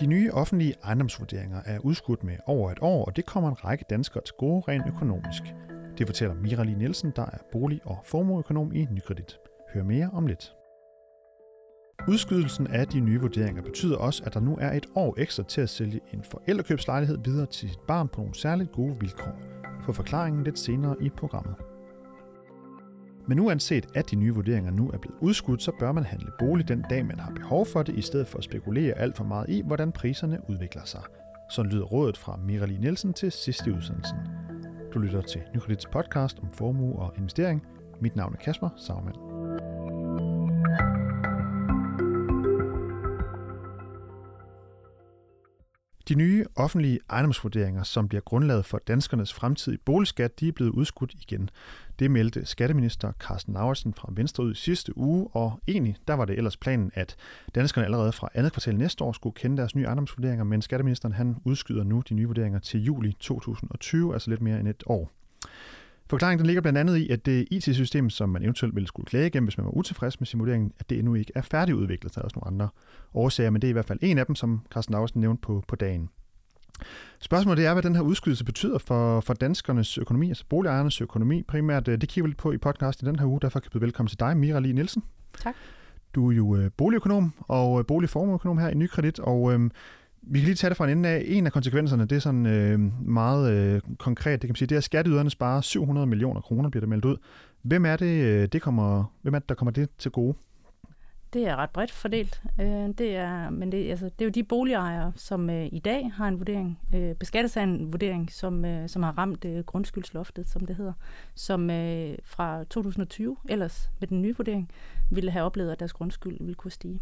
De nye offentlige ejendomsvurderinger er udskudt med over et år, og det kommer en række danskere til gode rent økonomisk. Det fortæller Mirali Nielsen, der er bolig- og formueøkonom i Nykredit. Hør mere om lidt. Udskydelsen af de nye vurderinger betyder også, at der nu er et år ekstra til at sælge en forældrekøbslejlighed videre til sit barn på nogle særligt gode vilkår. Få forklaringen lidt senere i programmet. Men uanset at de nye vurderinger nu er blevet udskudt, så bør man handle bolig den dag, man har behov for det, i stedet for at spekulere alt for meget i, hvordan priserne udvikler sig. Så lyder rådet fra Mirali Nielsen til sidste udsendelsen. Du lytter til Nykredits podcast om formue og investering. Mit navn er Kasper Sagmann. De nye offentlige ejendomsvurderinger, som bliver grundlaget for danskernes fremtidige boligskat, de er blevet udskudt igen. Det meldte skatteminister Carsten Lauritsen fra Venstre ud i sidste uge, og egentlig der var det ellers planen, at danskerne allerede fra andet kvartal næste år skulle kende deres nye ejendomsvurderinger, men skatteministeren han udskyder nu de nye vurderinger til juli 2020, altså lidt mere end et år. Forklaringen den ligger blandt andet i, at det IT-system, som man eventuelt ville skulle klage igennem, hvis man var utilfreds med sin vurdering, at det endnu ikke er færdigudviklet. Der er også nogle andre årsager, men det er i hvert fald en af dem, som Carsten Lauritsen nævnte på, på dagen. Spørgsmålet er, hvad den her udskydelse betyder for, for danskernes økonomi, altså boligejernes økonomi primært. Det kigger vi lidt på i podcast i den her uge, derfor kan jeg byde velkommen til dig, Mira Lee Nielsen. Tak. Du er jo øh, boligøkonom og øh, boligformøkonom her i Nykredit, og øhm, vi kan lige tage det fra en ende af. En af konsekvenserne, det er sådan øh, meget øh, konkret, det kan man sige, det er, at skatteyderne sparer 700 millioner kroner, bliver det meldt ud. Hvem er det, øh, det kommer, hvem er det, der kommer det til gode? Det er ret bredt fordelt. Øh, det er, men det, altså, det er jo de boligejere, som øh, i dag har en vurdering, øh, beskattes af en vurdering, som, øh, som har ramt øh, grundskyldsloftet, som det hedder, som øh, fra 2020 ellers med den nye vurdering ville have oplevet, at deres grundskyld ville kunne stige.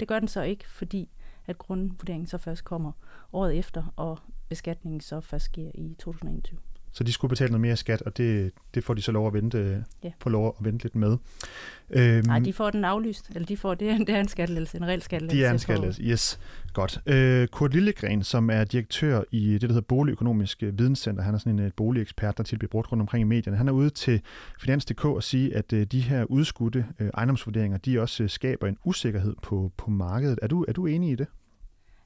Det gør den så ikke, fordi at grundvurderingen så først kommer året efter, og beskatningen så først sker i 2021. Så de skulle betale noget mere skat, og det, det får de så lov at vente, Ja. få lov at vente lidt med. Øhm, Nej, de får den aflyst, eller de får, det, er, det er en skattelettelse, en reel skattelettelse. De er en skattelettelse, yes. Godt. Øh, Kurt Lillegren, som er direktør i det, der hedder Boligøkonomisk Videnscenter, han er sådan en uh, boligekspert, der bliver brugt rundt omkring i medierne. Han er ude til Finans.dk og sige, at uh, de her udskudte uh, ejendomsvurderinger, de også uh, skaber en usikkerhed på, på markedet. Er du, er du enig i det?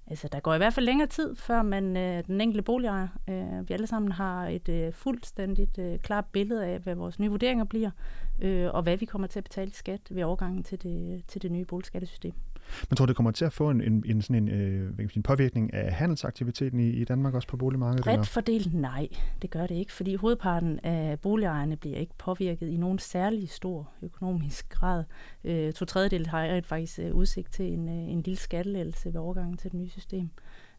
Altså, der går i hvert fald længere tid, før man øh, den enkelte boligejer, øh, vi alle sammen har et øh, fuldstændigt øh, klart billede af, hvad vores nye vurderinger bliver, øh, og hvad vi kommer til at betale i skat ved overgangen til det, til det nye boligskattesystem. Men tror du, det kommer til at få en, en, en, sådan en, øh, en påvirkning af handelsaktiviteten i, i Danmark også på boligmarkedet? Ret fordelt nej, det gør det ikke, fordi hovedparten af boligejerne bliver ikke påvirket i nogen særlig stor økonomisk grad. Øh, to tredjedel har jeg faktisk øh, udsigt til en, øh, en lille skattelettelse ved overgangen til det nye system.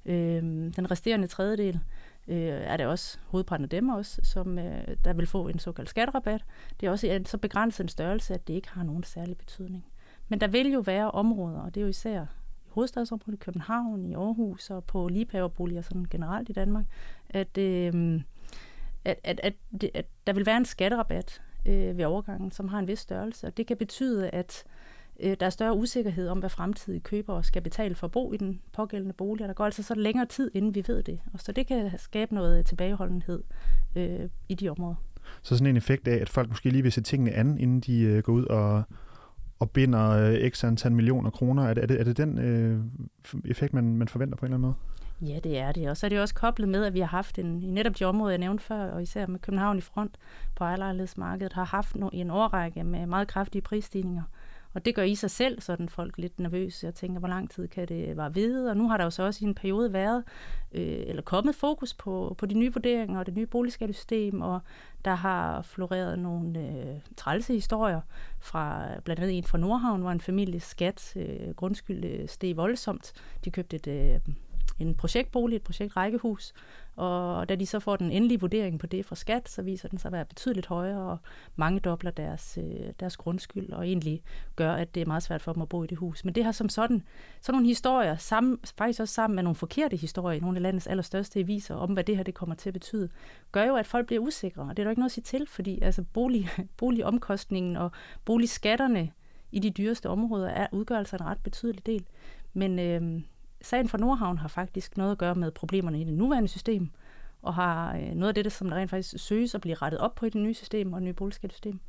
Øh, den resterende tredjedel øh, er det også hovedparten af dem også, som øh, der vil få en såkaldt skatterabat. Det er også en så begrænset en størrelse, at det ikke har nogen særlig betydning. Men der vil jo være områder, og det er jo især i hovedstadsområdet i København, i Aarhus og på ligepaverboliger sådan generelt i Danmark, at, øh, at, at, at, at der vil være en skatterabat øh, ved overgangen, som har en vis størrelse. Og det kan betyde, at øh, der er større usikkerhed om, hvad fremtidige købere skal betale for at bo i den pågældende bolig. Og der går altså så længere tid, inden vi ved det. Og så det kan skabe noget tilbageholdenhed øh, i de områder. Så sådan en effekt af, at folk måske lige vil se tingene an, inden de øh, går ud og og binder øh, x antal millioner kroner. Er det, er det, er det den øh, effekt, man, man forventer på en eller anden måde? Ja, det er det. Og så er det også koblet med, at vi har haft en, i netop de områder, jeg nævnte før, og især med København i front på ejerlejlighedsmarkedet, har haft no, en årrække med meget kraftige prisstigninger. Og det gør i sig selv sådan folk lidt nervøse. Jeg tænker, hvor lang tid kan det være ved? Og nu har der jo så også i en periode været, øh, eller kommet fokus på, på de nye vurderinger og det nye boligskattesystem, og der har floreret nogle øh, trælse historier fra blandt andet en fra Nordhavn, hvor en families skat, øh, grundskyld, øh, steg voldsomt. De købte et, øh, en projektbolig, et projektrækkehus, og da de så får den endelige vurdering på det fra skat, så viser den sig at være betydeligt højere, og mange dobler deres, øh, deres grundskyld, og egentlig gør, at det er meget svært for dem at bo i det hus. Men det har som sådan, sådan nogle historier, sammen, faktisk også sammen med nogle forkerte historier i nogle af landets allerstørste aviser, om hvad det her det kommer til at betyde, gør jo, at folk bliver usikre, og det er der ikke noget at sige til, fordi altså bolig, boligomkostningen og boligskatterne i de dyreste områder er udgør altså en ret betydelig del. Men øh, sagen fra Nordhavn har faktisk noget at gøre med problemerne i det nuværende system, og har øh, noget af det, som der rent faktisk søges at blive rettet op på i det nye system og det nye boligskattesystem.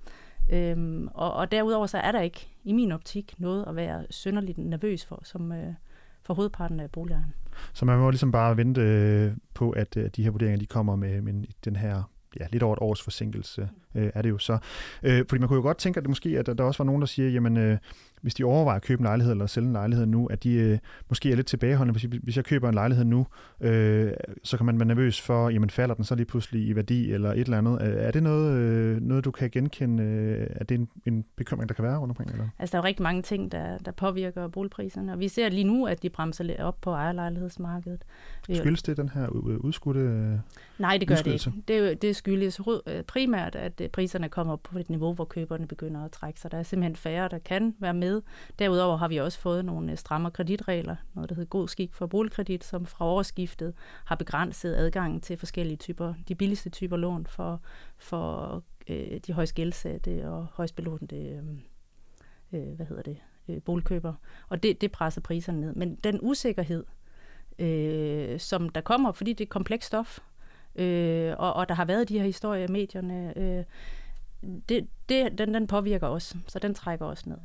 Øhm, og, og derudover så er der ikke, i min optik, noget at være synderligt nervøs for som, øh, for hovedparten af boligejerne. Så man må ligesom bare vente øh, på, at øh, de her vurderinger de kommer med, med den her ja, lidt over et års forsinkelse, øh, er det jo så. Øh, fordi man kunne jo godt tænke, at det måske, at der, der også var nogen, der siger, jamen, øh, hvis de overvejer at købe en lejlighed eller sælge en lejlighed nu, at de øh, måske er lidt tilbageholdende. Hvis, hvis jeg køber en lejlighed nu, øh, så kan man være nervøs for, jamen falder den så lige pludselig i værdi eller et eller andet. Er det noget, øh, noget du kan genkende? Øh, er det en, en bekymring, der kan være rundt omkring? Eller? Altså, der er jo rigtig mange ting, der, der påvirker boligpriserne, og vi ser lige nu, at de bremser lidt op på ejerlejlighedsmarkedet. Skyldes det den her udskudte Nej, det gør det ikke. Det, det skyldes primært, at priserne kommer op på et niveau, hvor køberne begynder at trække sig. Der er simpelthen færre, der kan være med. Derudover har vi også fået nogle øh, strammere kreditregler, noget der hedder god skik for boligkredit, som fra årsskiftet har begrænset adgangen til forskellige typer, de billigste typer lån for, for øh, de højst gældsatte og højst belånte øh, øh, hvad hedder det, øh, boligkøber. Og det, det presser priserne ned. Men den usikkerhed, øh, som der kommer, fordi det er komplekst stof, øh, og, og der har været de her historier i medierne, øh, det, det, den, den påvirker os, så den trækker os ned.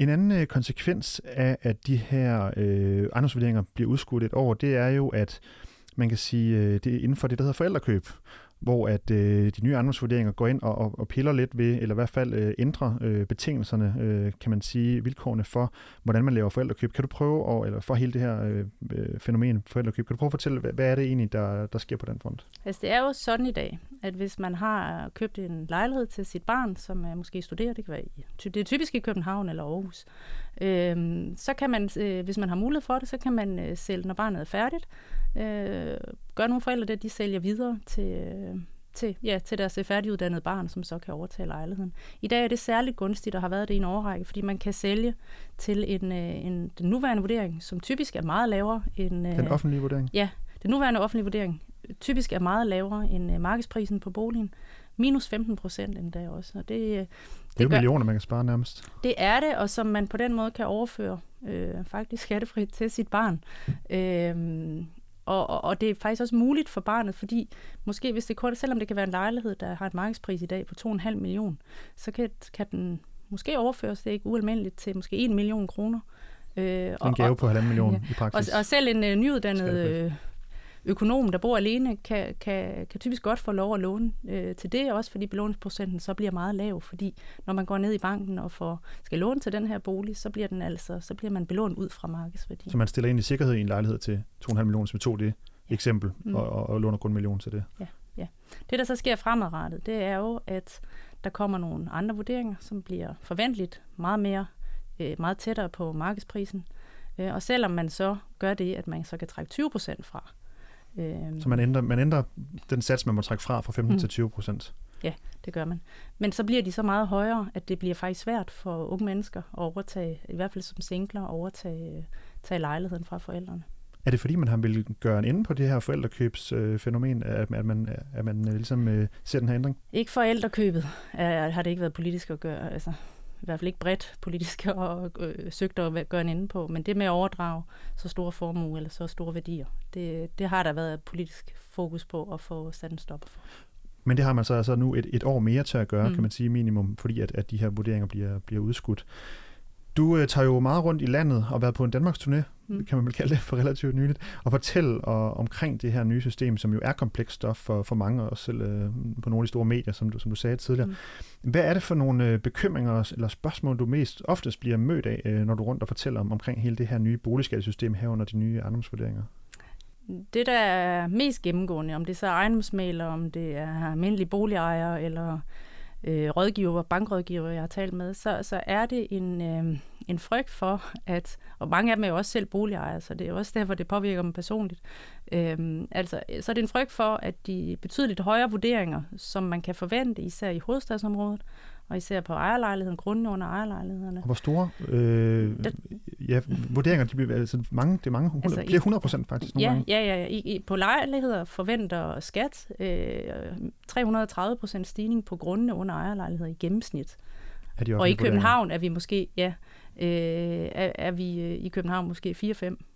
En anden øh, konsekvens af, at de her øh, ejendomsvurderinger bliver udskudt et år, det er jo, at man kan sige, øh, det er inden for det, der hedder forældrekøb hvor at øh, de nye ejendomsvurderinger går ind og, og, og piller lidt ved, eller i hvert fald øh, ændrer øh, betingelserne, øh, kan man sige, vilkårene for, hvordan man laver forældrekøb. Kan du prøve, at, eller for hele det her øh, øh fænomen forældrekøb, kan du prøve at fortælle, hvad, hvad er det egentlig, der, der sker på den front? Altså det er jo sådan i dag, at hvis man har købt en lejlighed til sit barn, som er måske studerer, det kan være i, det er typisk i København eller Aarhus, øh, så kan man, øh, hvis man har mulighed for det, så kan man øh, sælge, når barnet er færdigt, øh, gør nogle forældre det, de sælger videre til, øh, til, ja, til deres færdiguddannede barn, som så kan overtage lejligheden. I dag er det særligt gunstigt og har været det i en overrække, fordi man kan sælge til en, øh, en, den nuværende vurdering, som typisk er meget lavere end... Den offentlige vurdering? Ja, den nuværende offentlige vurdering typisk er meget lavere end markedsprisen på boligen. Minus 15 procent endda også. Og det, det, det er jo gør, millioner, man kan spare nærmest. Det er det, og som man på den måde kan overføre øh, faktisk skattefrit til sit barn. Øh, og, og, og det er faktisk også muligt for barnet, fordi måske hvis det kort, selvom det kan være en lejlighed, der har et markedspris i dag på 2,5 million, så kan, kan den måske overføres, det er ikke ualmindeligt, til måske 1 million kroner. Øh, en gave på 1,5 million ja, i praksis. Og, og selv en uh, nyuddannet øh, økonom, der bor alene, kan, kan, kan typisk godt få lov at låne øh, til det, også fordi belåningsprocenten så bliver meget lav, fordi når man går ned i banken og får, skal låne til den her bolig, så bliver, den altså, så bliver man belånt ud fra markedsværdi. Så man stiller ind i sikkerhed i en lejlighed til 2,5 millioner, som vi tog det ja. eksempel, mm. og, og, og låner kun en million til det? Ja, ja. Det, der så sker fremadrettet, det er jo, at der kommer nogle andre vurderinger, som bliver forventeligt meget mere, øh, meget tættere på markedsprisen. Øh, og selvom man så gør det, at man så kan trække 20 procent fra, Øh, så man ændrer, man ændrer den sats, man må trække fra fra 15 mm. til 20 procent? Ja, det gør man. Men så bliver de så meget højere, at det bliver faktisk svært for unge mennesker at overtage, i hvert fald som singler, at overtage tage lejligheden fra forældrene. Er det fordi, man har vil gøre en ende på det her forældrekøbsfænomen, øh, at, at man, at man ligesom øh, ser den her ændring? Ikke forældrekøbet er, har det ikke været politisk at gøre. Altså, i hvert fald ikke bredt politisk og øh, søgt at gøre en ende på, men det med at overdrage så store formue eller så store værdier, det, det har der været politisk fokus på at få sat en stop for. Men det har man så altså nu et, et år mere til at gøre, mm. kan man sige minimum, fordi at, at de her vurderinger bliver, bliver udskudt. Du øh, tager jo meget rundt i landet og har været på en Danmarks turné, mm. kan man vel kalde det for relativt nyligt, og fortælle og, omkring det her nye system, som jo er komplekst stof for, for mange, og selv øh, på nogle af de store medier, som du, som du sagde tidligere. Mm. Hvad er det for nogle øh, bekymringer eller spørgsmål, du mest oftest bliver mødt af, øh, når du rundt og fortæller om, omkring hele det her nye boligskattesystem herunder de nye ejendomsvurderinger? Det, der er mest gennemgående, om det er så ejendomsmaler, om det er almindelige boligejere eller øh, rådgiver, bankrådgiver, jeg har talt med, så, så er det en, øh, en frygt for, at, og mange af dem er jo også selv boligejere, så det er også derfor, det påvirker dem personligt. Øh, altså, så er det en frygt for, at de betydeligt højere vurderinger, som man kan forvente, især i hovedstadsområdet, og især på ejerlejligheden, grunden under ejerlejlighederne. Og hvor store øh, der, ja, vurderinger, de bliver, altså mange, det er mange, altså bliver 100 procent faktisk nogle ja, gange. Ja, ja, I, i, på lejligheder forventer skat øh, 330 procent stigning på grundene under ejerlejligheder i gennemsnit. Er de og i København er vi måske, ja, øh, er, er vi øh, i København måske 4-5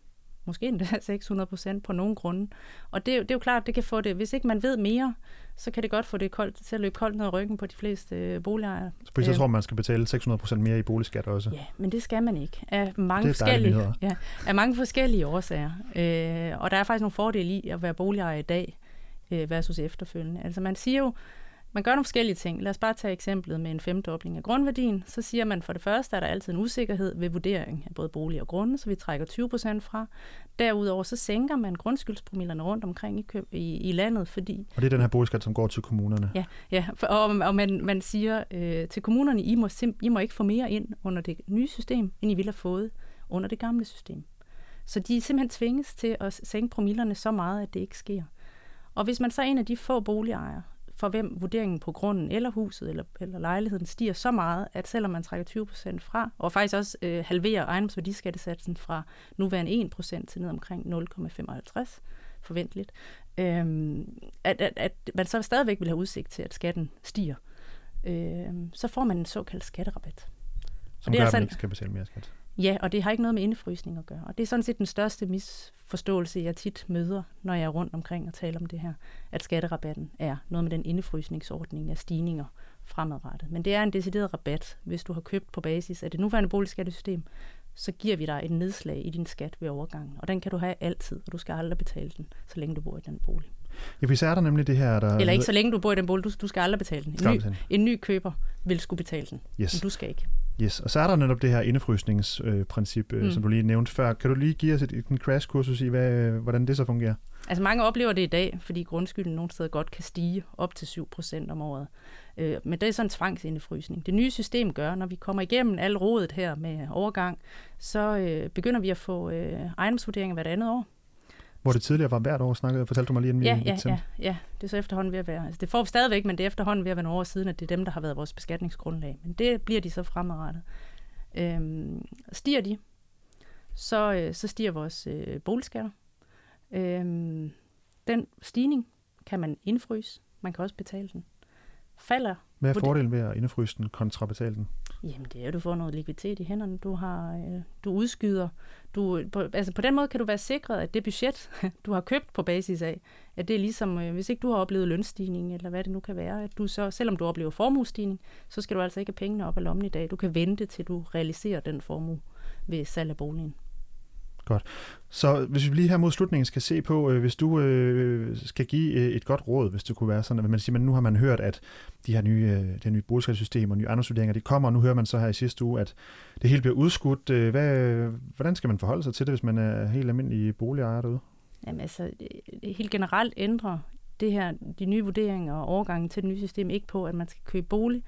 måske endda 600 procent på nogle grunde. Og det, det er jo klart, det kan få det, hvis ikke man ved mere, så kan det godt få det koldt, til at løbe koldt ned ad ryggen på de fleste øh, boligejere. For så tror man skal betale 600 procent mere i boligskat også. Ja, men det skal man ikke. Af mange, forskellige, ja, af mange forskellige årsager. Øh, og der er faktisk nogle fordele i at være boligejer i dag øh, versus efterfølgende. Altså man siger jo, man gør nogle forskellige ting. Lad os bare tage eksemplet med en femdobling af grundværdien. Så siger man for det første, at der er altid en usikkerhed ved vurdering af både bolig og grunde, så vi trækker 20 procent fra. Derudover så sænker man grundskyldspromillerne rundt omkring i, køb, i, i landet, fordi... Og det er den her boligskat, som går til kommunerne? Ja, ja og, og man, man siger øh, til kommunerne, I må, sim, I må ikke få mere ind under det nye system, end I ville have fået under det gamle system. Så de simpelthen tvinges til at sænke promillerne så meget, at det ikke sker. Og hvis man så er en af de få boligejere, for hvem vurderingen på grunden eller huset eller, eller lejligheden stiger så meget, at selvom man trækker 20 procent fra, og faktisk også øh, halverer ejendomsværdiskattesatsen fra nuværende 1 procent til ned omkring 0,55 forventeligt, øh, at, at, at man så stadigvæk vil have udsigt til, at skatten stiger, øh, så får man en såkaldt skatterabat. Som gør, at man ikke skal betale mere skat. Ja, og det har ikke noget med indefrysning at gøre. Og det er sådan set den største misforståelse, jeg tit møder, når jeg er rundt omkring og taler om det her, at skatterabatten er noget med den indefrysningsordning af stigninger fremadrettet. Men det er en decideret rabat, hvis du har købt på basis af det nuværende boligskattesystem, så giver vi dig et nedslag i din skat ved overgangen. Og den kan du have altid, og du skal aldrig betale den, så længe du bor i den bolig. Ja, hvis er der nemlig det her, der... Eller ikke så længe du bor i den bolig, du, du skal aldrig betale den. En ny, en ny køber vil skulle betale den, yes. men du skal ikke. Yes, og så er der netop det her indefrysningsprincip, øh, mm. som du lige nævnte før. Kan du lige give os et, en crash-kursus i, hvad, hvordan det så fungerer? Altså mange oplever det i dag, fordi grundskylden nogle steder godt kan stige op til 7% om året. Øh, men det er sådan en tvangsindefrysning. Det nye system gør, når vi kommer igennem al rådet her med overgang, så øh, begynder vi at få øh, ejendomsvurderinger hvert andet år. Hvor det tidligere var hvert år, snakkede, fortalte du mig lige inden ja, vi ja, ja, ja, det er så efterhånden ved at være. Altså, det får vi stadigvæk, men det er efterhånden ved at være nogle år siden, at det er dem, der har været vores beskatningsgrundlag. Men det bliver de så fremadrettet. Øhm, stiger de, så, øh, så stiger vores øh, boligskatter. Øhm, den stigning kan man indfryse. Man kan også betale den. Falder hvad er fordelen ved at indfryse den kontra betale den? Jamen, det er, at du får noget likviditet i hænderne. Du, har, øh, du udskyder. Du, på, altså på den måde kan du være sikret, at det budget, du har købt på basis af, at det er ligesom, øh, hvis ikke du har oplevet lønstigning, eller hvad det nu kan være, at du så, selvom du oplever formuestigning, så skal du altså ikke have pengene op af lommen i dag. Du kan vente, til du realiserer den formue ved salg af boligen. Godt. Så hvis vi lige her mod slutningen skal se på, øh, hvis du øh, skal give øh, et godt råd, hvis det kunne være sådan, at man siger, at nu har man hørt, at de her nye, øh, det nye boligskattesystem og nye ejendomsvurderinger, de kommer, og nu hører man så her i sidste uge, at det hele bliver udskudt. Øh, hvad, hvordan skal man forholde sig til det, hvis man er helt almindelig boligejer derude? Jamen altså, helt generelt ændrer det her, de nye vurderinger og overgangen til det nye system ikke på, at man skal købe bolig,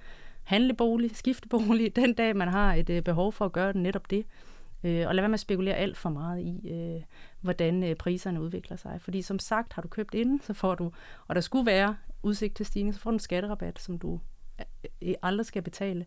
handle bolig, skifte bolig, den dag man har et øh, behov for at gøre det netop det. Øh, og lad være med at spekulere alt for meget i, øh, hvordan øh, priserne udvikler sig. Fordi som sagt, har du købt inden, så får du, og der skulle være udsigt til stigning, så får du en skatterabat, som du øh, øh, aldrig skal betale.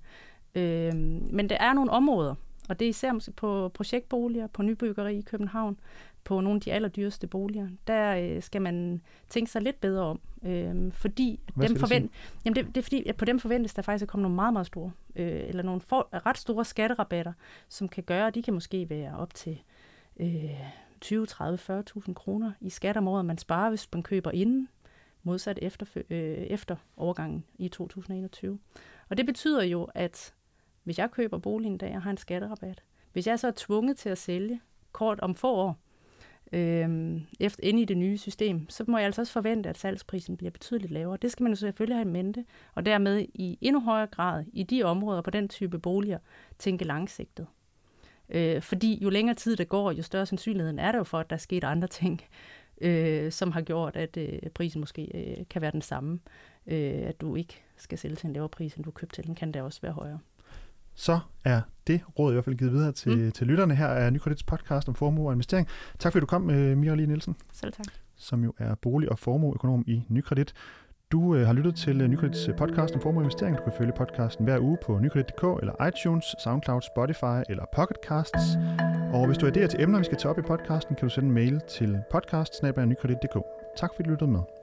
Øh, men der er nogle områder, og det er især på projektboliger, på nybyggeri i København, på nogle af de allerdyreste boliger, der øh, skal man tænke sig lidt bedre om. Øh, fordi dem forvent, jamen det, det er fordi, at på dem forventes der faktisk at komme nogle meget, meget store, øh, eller nogle for, ret store skatterabatter, som kan gøre, at de kan måske være op til øh, 20, 30, 40.000 kroner i skat om året, man sparer, hvis man køber inden, modsat efter, øh, efter overgangen i 2021. Og det betyder jo, at hvis jeg køber boligen i dag og har en skatterabat, hvis jeg så er tvunget til at sælge kort om få år, øh, efter, inde i det nye system, så må jeg altså også forvente, at salgsprisen bliver betydeligt lavere. Det skal man jo selvfølgelig have i mente, og dermed i endnu højere grad i de områder på den type boliger tænke langsigtet. Øh, fordi jo længere tid det går, jo større sandsynligheden er der jo for, at der er sket andre ting, øh, som har gjort, at øh, prisen måske øh, kan være den samme. Øh, at du ikke skal sælge til en lavere pris, end du købte til den, kan der også være højere så er det råd i hvert fald givet videre til, mm. til lytterne her af Nykredits podcast om formue og investering. Tak fordi du kom, øh, Mira Lee Nielsen. Selv tak. Som jo er bolig- og formueøkonom i Nykredit. Du øh, har lyttet til øh, Nykredits øh, podcast om formue og investering. Du kan følge podcasten hver uge på nykredit.dk eller iTunes, SoundCloud, Spotify eller Pocketcasts. Og hvis du har idéer til emner, vi skal tage op i podcasten, kan du sende en mail til podcast Tak fordi du lyttede med.